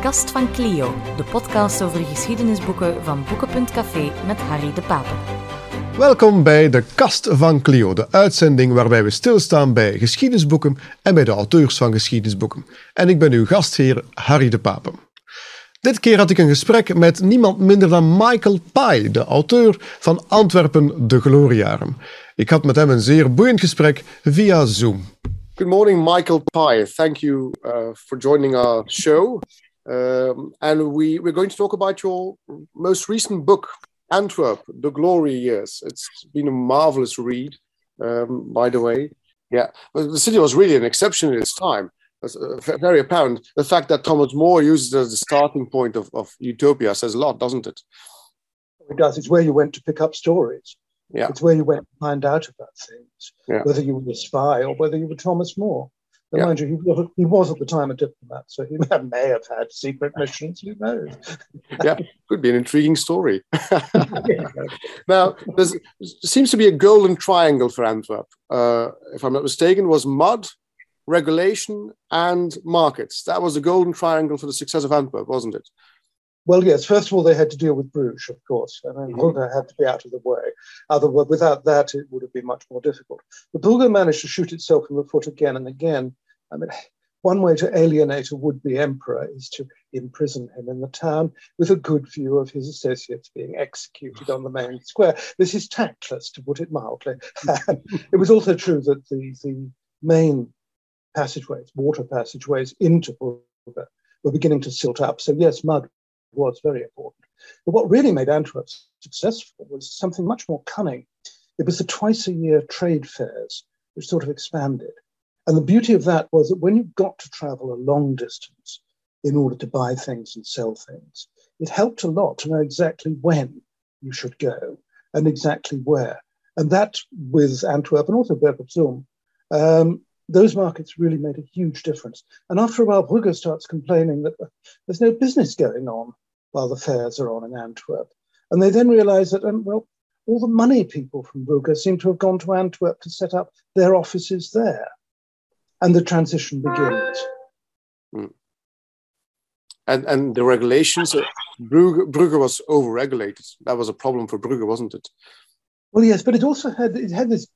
Kast van Clio, de podcast over geschiedenisboeken van Boeken.café met Harry de Pape. Welkom bij de Kast van Clio, de uitzending waarbij we stilstaan bij geschiedenisboeken en bij de auteurs van geschiedenisboeken. En ik ben uw gastheer Harry de Pape. Dit keer had ik een gesprek met niemand minder dan Michael Pye, de auteur van Antwerpen de Gloriejaren. Ik had met hem een zeer boeiend gesprek via Zoom. Good morning, Michael Pye. Thank you uh, for joining our show. Um, and we, we're going to talk about your most recent book, Antwerp, The Glory Years. It's been a marvelous read, um, by the way. Yeah, but the city was really an exception in its time. It's uh, very apparent. The fact that Thomas More uses it as the starting point of, of Utopia says a lot, doesn't it? It does. It's where you went to pick up stories. Yeah. It's where you went to find out about things, Yeah. whether you were a spy or whether you were Thomas More. But Yeah. mind you, he was, at the time a diplomat, so he may have had secret missions. Who knows? yeah, could be an intriguing story. now, there seems to be a golden triangle for Antwerp. Uh, if I'm not mistaken, was mud, regulation, and markets. That was the golden triangle for the success of Antwerp, wasn't it? Well, yes. First of all, they had to deal with Bruges, of course. I mean. Brugge had to be out of the way. Otherwise, without that, it would have been much more difficult. But Brugge managed to shoot itself in the foot again and again. I mean, one way to alienate a would-be emperor is to imprison him in the town with a good view of his associates being executed on the main square. This is tactless, to put it mildly. it was also true that the, the main passageways, water passageways into Brugge, were beginning to silt up. So yes, mud was very important. But what really made Antwerp successful was something much more cunning. It was the twice a year trade fairs, which sort of expanded. And the beauty of that was that when you got to travel a long distance in order to buy things and sell things, it helped a lot to know exactly when you should go and exactly where. And that with Antwerp and also Bergen um, those markets really made a huge difference. And after a while, Brugge starts complaining that there's no business going on while the fairs are on in Antwerp. And they then realize that, um, well, all the money people from Brugge seem to have gone to Antwerp to set up their offices there. And the transition begins. And and the regulations, uh, Brugge, Brugge was overregulated. That was a problem for Brugge, wasn't it? Well, yes, but it also had it had this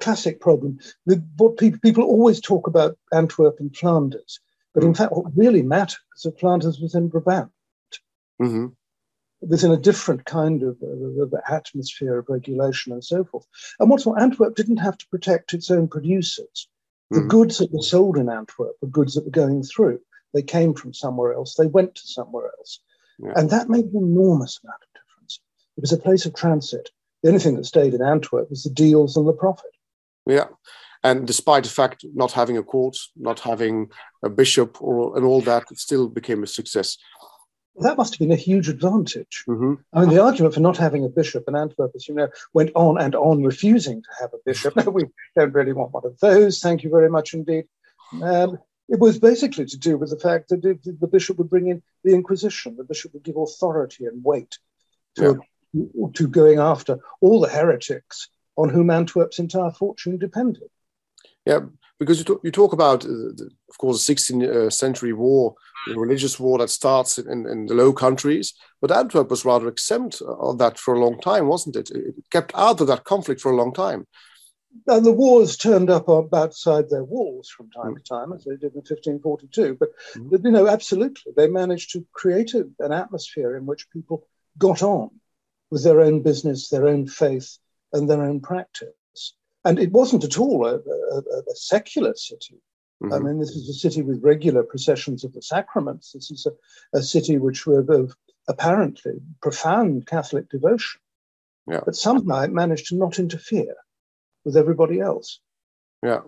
classic problem with what people people always talk about Antwerp and Flanders, but in fact, what really matters is that Flanders was in Brabant. hmm within a different kind of, of, of atmosphere of regulation and so forth. And what's more, Antwerp didn't have to protect its own producers. The Mhm. goods that were sold in Antwerp were goods that were going through. They came from somewhere else, they went to somewhere else. Yeah. And that made an enormous amount of difference. It was a place of transit. The only thing that stayed in Antwerp was the deals and the profit. Yeah. And despite the fact not having a court, not having a bishop, or and all that, it still became a success. That must have been a huge advantage. hmm I mean, the argument for not having a bishop in Antwerp, as you know, went on and on, refusing to have a bishop. No, we don't really want one of those. Thank you very much indeed. Um, it was basically to do with the fact that the, the bishop would bring in the Inquisition. The bishop would give authority and weight to, to going after all the heretics on whom Antwerp's entire fortune depended. Yeah, because you talk, you talk about, uh, the, of course, the 16th uh, century war, the religious war that starts in, in the Low Countries, but Antwerp was rather exempt of that for a long time, wasn't it? It kept out of that conflict for a long time. And the wars turned up outside their walls from time to time, as they did in 1542. But, but, you know, absolutely, they managed to create a, an atmosphere in which people got on with their own business, their own faith, and their own practice. And it wasn't at all a, a, a secular city. I Mhm. mean, this is a city with regular processions of the sacraments. This is a, a city which were of apparently profound Catholic devotion. Yeah. But somehow it managed to not interfere with everybody else. Yeah.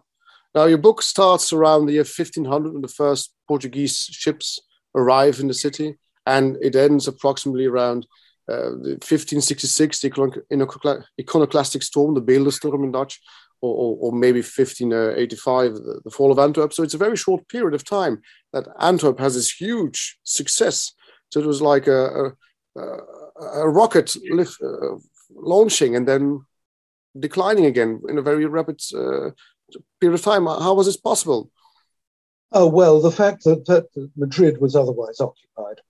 Now, your book starts around the year 1500 when the first Portuguese ships arrive in the city, and it ends approximately around the 1566, the icono- iconocla- iconoclastic storm, the Beeldenstorm in Dutch, or, or, or maybe 1585, the, the fall of Antwerp. So it's a very short period of time that Antwerp has this huge success. So it was like a, a, a rocket lift, uh, launching and then declining again in a very rapid uh, period of time. How was this possible? Oh, well, the fact that, that Madrid was otherwise occupied.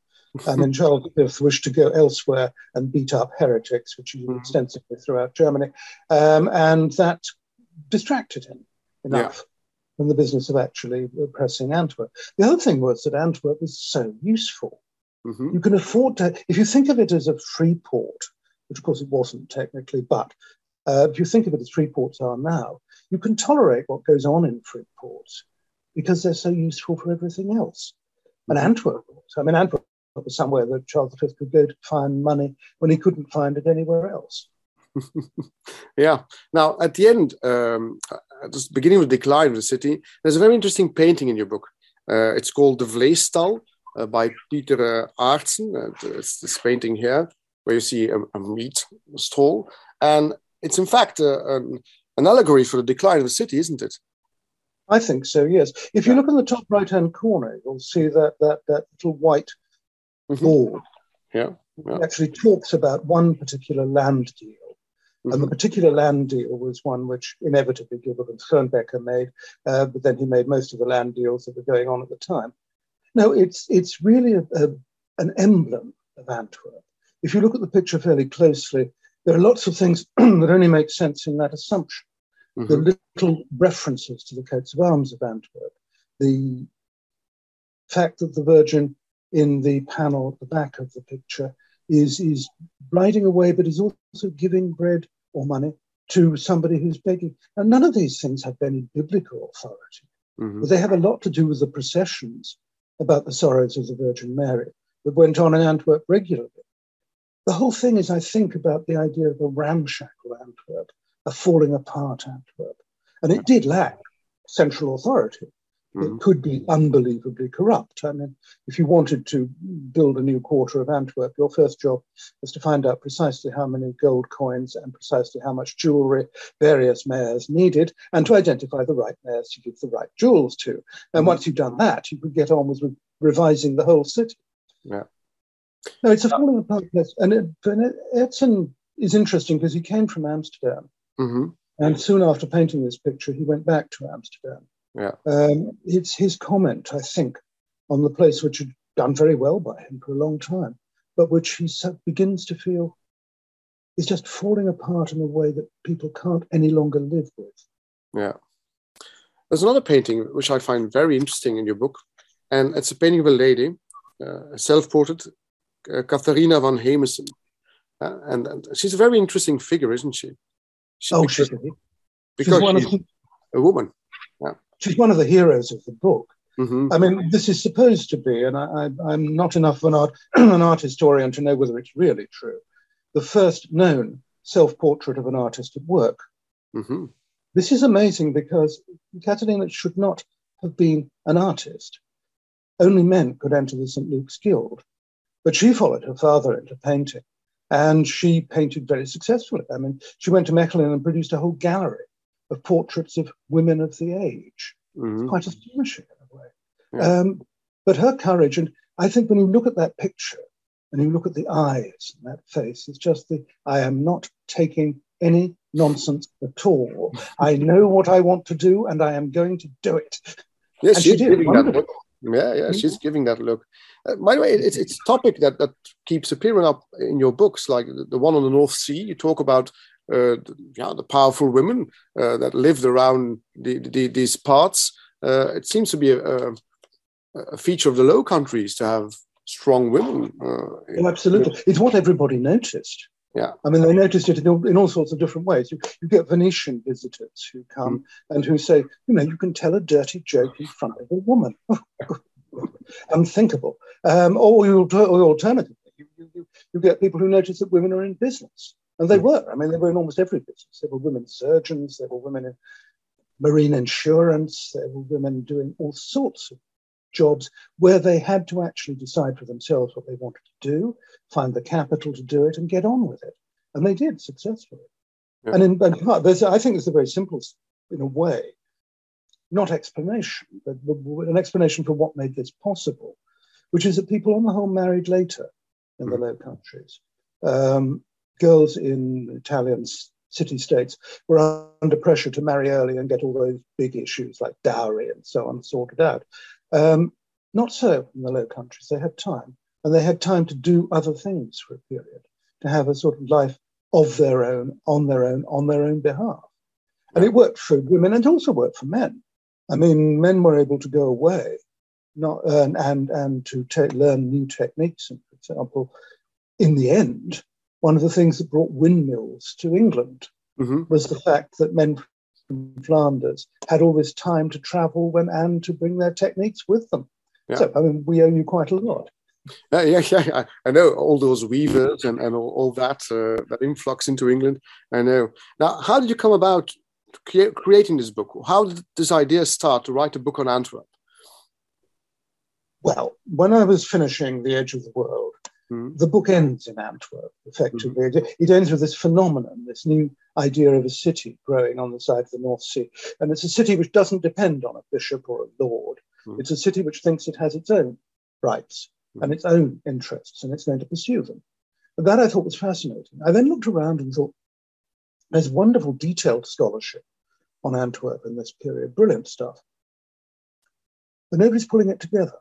And then Charles V wished to go elsewhere and beat up heretics, which he did mm-hmm. extensively throughout Germany. Um, and that distracted him enough yeah. from the business of actually oppressing Antwerp. The other thing was that Antwerp was so useful. Mm-hmm. You can afford to, if you think of it as a free port, which of course it wasn't technically, but uh, if you think of it as free ports are now, you can tolerate what goes on in free ports because they're so useful for everything else. And mm-hmm. Antwerp, I mean, Antwerp was somewhere that Charles V could go to find money when he couldn't find it anywhere else. yeah. Now, at the end, um, at the beginning of the decline of the city, there's a very interesting painting in your book. Uh, it's called The Vleesstal uh, by Peter uh. Uh, it's this painting here where you see a, a meat stall. And it's in fact uh, an, an allegory for the decline of the city, isn't it? I think so, yes. If you look in the top right hand corner, you'll see that, that, that little white mm-hmm. board. Yeah. yeah. It actually talks about one particular land deal. Mm-hmm. And the mm-hmm. particular land deal was one which inevitably Gilbert van Schoonbeke made, uh, but then he made most of the land deals that were going on at the time. No, it's, it's really a, a, an emblem of Antwerp. If you look at the picture fairly closely, there are lots of things that only make sense in that assumption. Mm-hmm. The little references to the coats of arms of Antwerp, the fact that the Virgin in the panel at the back of the picture is, is riding away, but is also giving bread or money to somebody who's begging. And none of these things have any biblical authority, mm-hmm. but they have a lot to do with the processions about the sorrows of the Virgin Mary that went on in Antwerp regularly. The whole thing is, I think, about the idea of a ramshackle Antwerp, a falling apart Antwerp. And it did lack central authority. Mm-hmm. It could be unbelievably corrupt. I mean, if you wanted to build a new quarter of Antwerp, your first job was to find out precisely how many gold coins and precisely how much jewelry various mayors needed, and to identify the right mayors to give the right jewels to. And mm-hmm. once you've done that, you could get on with re- revising the whole city. Yeah. No, it's a falling apart place. And, it, and Aertsen is interesting because he came from Amsterdam. Mm-hmm. And soon after painting this picture, he went back to Amsterdam. Yeah. Um, it's his comment, I think, on the place which had done very well by him for a long time, but which he begins to feel is just falling apart in a way that people can't any longer live with. Yeah. There's another painting which I find very interesting in your book, and it's a painting of a lady, uh, a self portrait uh, Katharina van Hemessen. Uh, and, and, she's a very interesting figure, isn't she? she oh, because, because she's, one she's the, a woman. Yeah. She's one of the heroes of the book. Mm-hmm. I mean, this is supposed to be, and I, am not enough of an art, an art historian to know whether it's really true, the first known self portrait of an artist at work. Mm-hmm. This is amazing because Catalina should not have been an artist. Only men could enter the St. Luke's Guild. But she followed her father into painting, and she painted very successfully. I mean, she went to Mechelen and produced a whole gallery of portraits of women of the age. Mm-hmm. Quite astonishing in a way. Yeah. Um, but her courage, and I think when you look at that picture and you look at the eyes and that face, it's just the I am not taking any nonsense at all. I know what I want to do, and I am going to do it. Yes, and she did. That yeah, yeah, she's giving that look. Uh, by the way, it's it's a topic that that keeps appearing up in your books, like the one on the North Sea. You talk about uh, the, yeah, the powerful women uh, that lived around the, the, these parts. Uh, it seems to be a, a, feature of the Low Countries to have strong women. Uh, oh, absolutely, it's what everybody noticed. Yeah. I mean, they noticed it in all, in all sorts of different ways. You, you, get Venetian visitors who come mm. and who say, you know, you can tell a dirty joke in front of a woman. unthinkable. Um, or, you, or alternatively, you, you, you, get people who notice that women are in business. And they hmm. were. I mean, they were in almost every business. There were women surgeons, there were women in marine insurance, there were women doing all sorts of jobs where they had to actually decide for themselves what they wanted to do, find the capital to do it, and get on with it. And they did successfully. Yeah. And in, in part, I think it's a very simple, in a way, not explanation, but an explanation for what made this possible, which is that people on the whole married later in the hmm. Low Countries. Um, girls in Italian city states were under pressure to marry early and get all those big issues like dowry and so on sorted out. Um, not so in the Low Countries. They had time, and they had time to do other things for a period, to have a sort of life of their own, on their own, on their own behalf. And it worked for women and also worked for men. I mean, men were able to go away not, and, and, and to take, learn new techniques. And for example, in the end, one of the things that brought windmills to England mm-hmm. was the fact that men from Flanders had all this time to travel when, and to bring their techniques with them. Yeah. So, I mean, we owe you quite a lot. Uh, yeah, yeah, I know all those weavers and, and all, all that uh, that influx into England. I know. Now, how did you come about creating this book? How did this idea start to write a book on Antwerp? Well, when I was finishing The Edge of the World, mm. the book ends in Antwerp, effectively. Mm. It ends with this phenomenon, this new idea of a city growing on the side of the North Sea. And it's a city which doesn't depend on a bishop or a lord. Mm. It's a city which thinks it has its own rights and its own interests, and it's going to pursue them. But that I thought was fascinating. I then looked around and thought, there's wonderful detailed scholarship on Antwerp in this period, brilliant stuff. But nobody's pulling it together.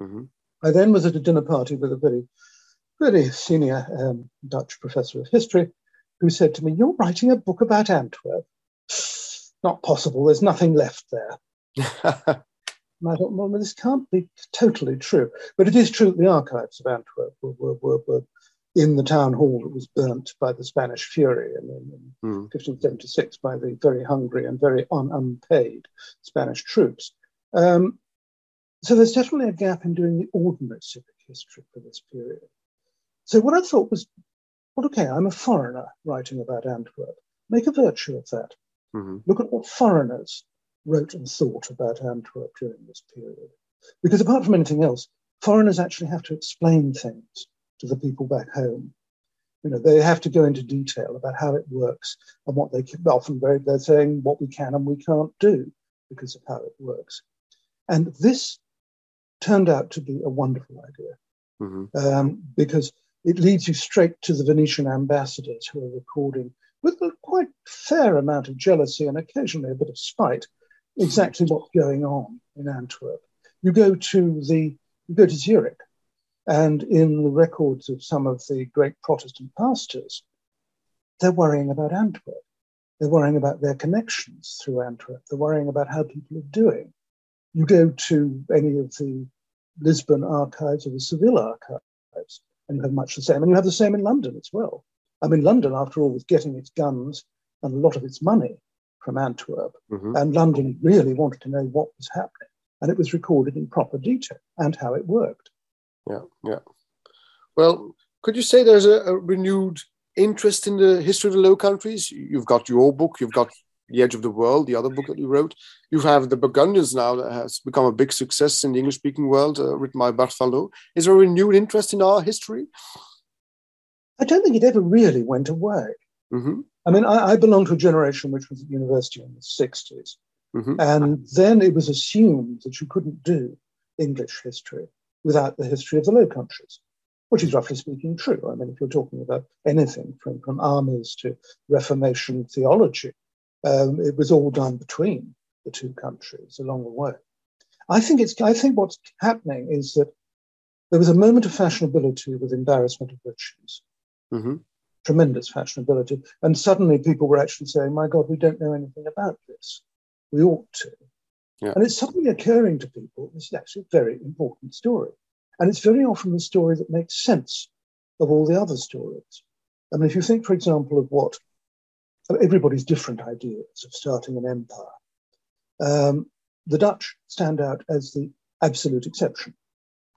Mm-hmm. I then was at a dinner party with a very, very senior um, Dutch professor of history who said to me, You're writing a book about Antwerp. Not possible, there's nothing left there. And I thought, well, this can't be totally true. But it is true that the archives of Antwerp were, were, were, were in the town hall that was burnt by the Spanish Fury in, in mm. 1576 by the very hungry and very un- unpaid Spanish troops. Um, so there's definitely a gap in doing the ordinary civic history for this period. So what I thought was, well, okay, I'm a foreigner writing about Antwerp. Make a virtue of that. Mm-hmm. Look at what foreigners wrote and thought about Antwerp during this period. Because apart from anything else, foreigners actually have to explain things to the people back home. You know, they have to go into detail about how it works and what they can, often they're saying what we can and we can't do because of how it works. And this turned out to be a wonderful idea mm-hmm. um, because it leads you straight to the Venetian ambassadors who are recording with a quite fair amount of jealousy and occasionally a bit of spite exactly what's going on in Antwerp. You go to the you go to Zurich, and in the records of some of the great Protestant pastors, they're worrying about Antwerp. They're worrying about their connections through Antwerp. They're worrying about how people are doing. You go to any of the Lisbon archives or the Seville archives, and you have much the same. And you have the same in London as well. I mean, London, after all, was getting its guns and a lot of its money from Antwerp. Mm-hmm. And London really wanted to know what was happening. And it was recorded in proper detail and how it worked. Yeah, yeah. Well, could you say there's a, a renewed interest in the history of the Low Countries? You've got your book, you've got The Edge of the World, the other book that you wrote. You have The Burgundians now that has become a big success in the English speaking world, uh, written by Bart Van Loo. Is there a renewed interest in our history? I don't think it ever really went away. Mm-hmm. I mean, I, I, belong to a generation which was at university in the 60s. Mm-hmm. And then it was assumed that you couldn't do English history without the history of the Low Countries, which is roughly speaking true. I mean, if you're talking about anything from, from armies to Reformation theology, um, it was all done between the two countries along the way. I think it's. I think what's happening is that there was a moment of fashionability with embarrassment of riches, mm-hmm tremendous fashionability. And suddenly people were actually saying, my God, we don't know anything about this. We ought to. Yeah. And it's suddenly occurring to people this is actually a very important story. And it's very often the story that makes sense of all the other stories. I mean, if you think, for example, of what everybody's different ideas of starting an empire, um, the Dutch stand out as the absolute exception.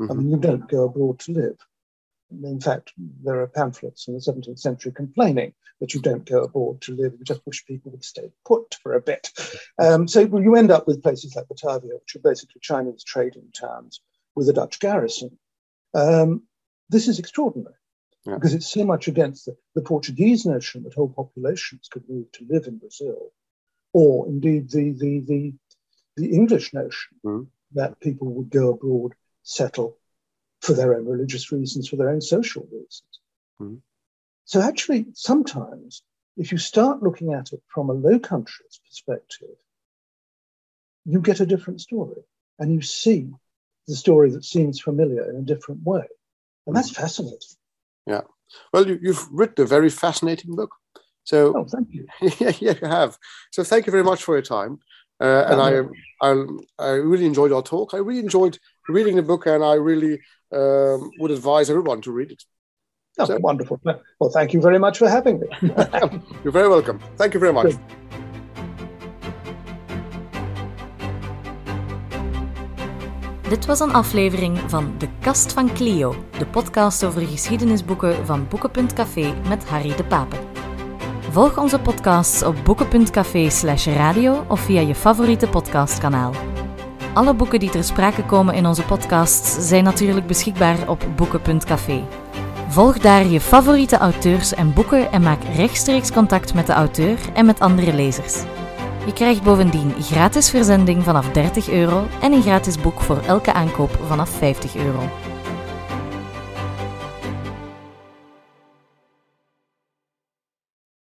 Mm-hmm. I mean, you don't go abroad to live. In fact, there are pamphlets in the 17th century complaining that you don't go abroad to live. You just wish people would stay put for a bit. Um, so you end up with places like Batavia, which are basically Chinese trading towns with a Dutch garrison. Um, this is extraordinary yeah. because it's so much against the, the, Portuguese notion that whole populations could move to live in Brazil, or indeed the, the, the, the English notion mm. that people would go abroad, settle, for their own religious reasons, for their own social reasons. Mm. So actually, sometimes if you start looking at it from a low country's perspective, you get a different story. and you see the story that seems familiar in a different way. And that's fascinating. Yeah. Well, you, have written a very fascinating book. So, oh, thank you. yeah, yeah, you have. So, thank you very much for your time. Uh, and I, I, I really enjoyed our talk. I really enjoyed reading the book, and I really um, would advise everyone to read it. Oh, so, wonderful. Well, thank you very much for having me. You're very welcome. Thank you very much. Good. Dit was een aflevering van De Kast van Clio, de podcast over geschiedenisboeken van Boeken.café met Harry de Pape. Volg onze podcasts op boeken.café/radio of via je favoriete podcastkanaal. Alle boeken die ter sprake komen in onze podcasts zijn natuurlijk beschikbaar op boeken.café. Volg daar je favoriete auteurs en boeken en maak rechtstreeks contact met de auteur en met andere lezers. Je krijgt bovendien gratis verzending vanaf 30 euro en een gratis boek voor elke aankoop vanaf 50 euro.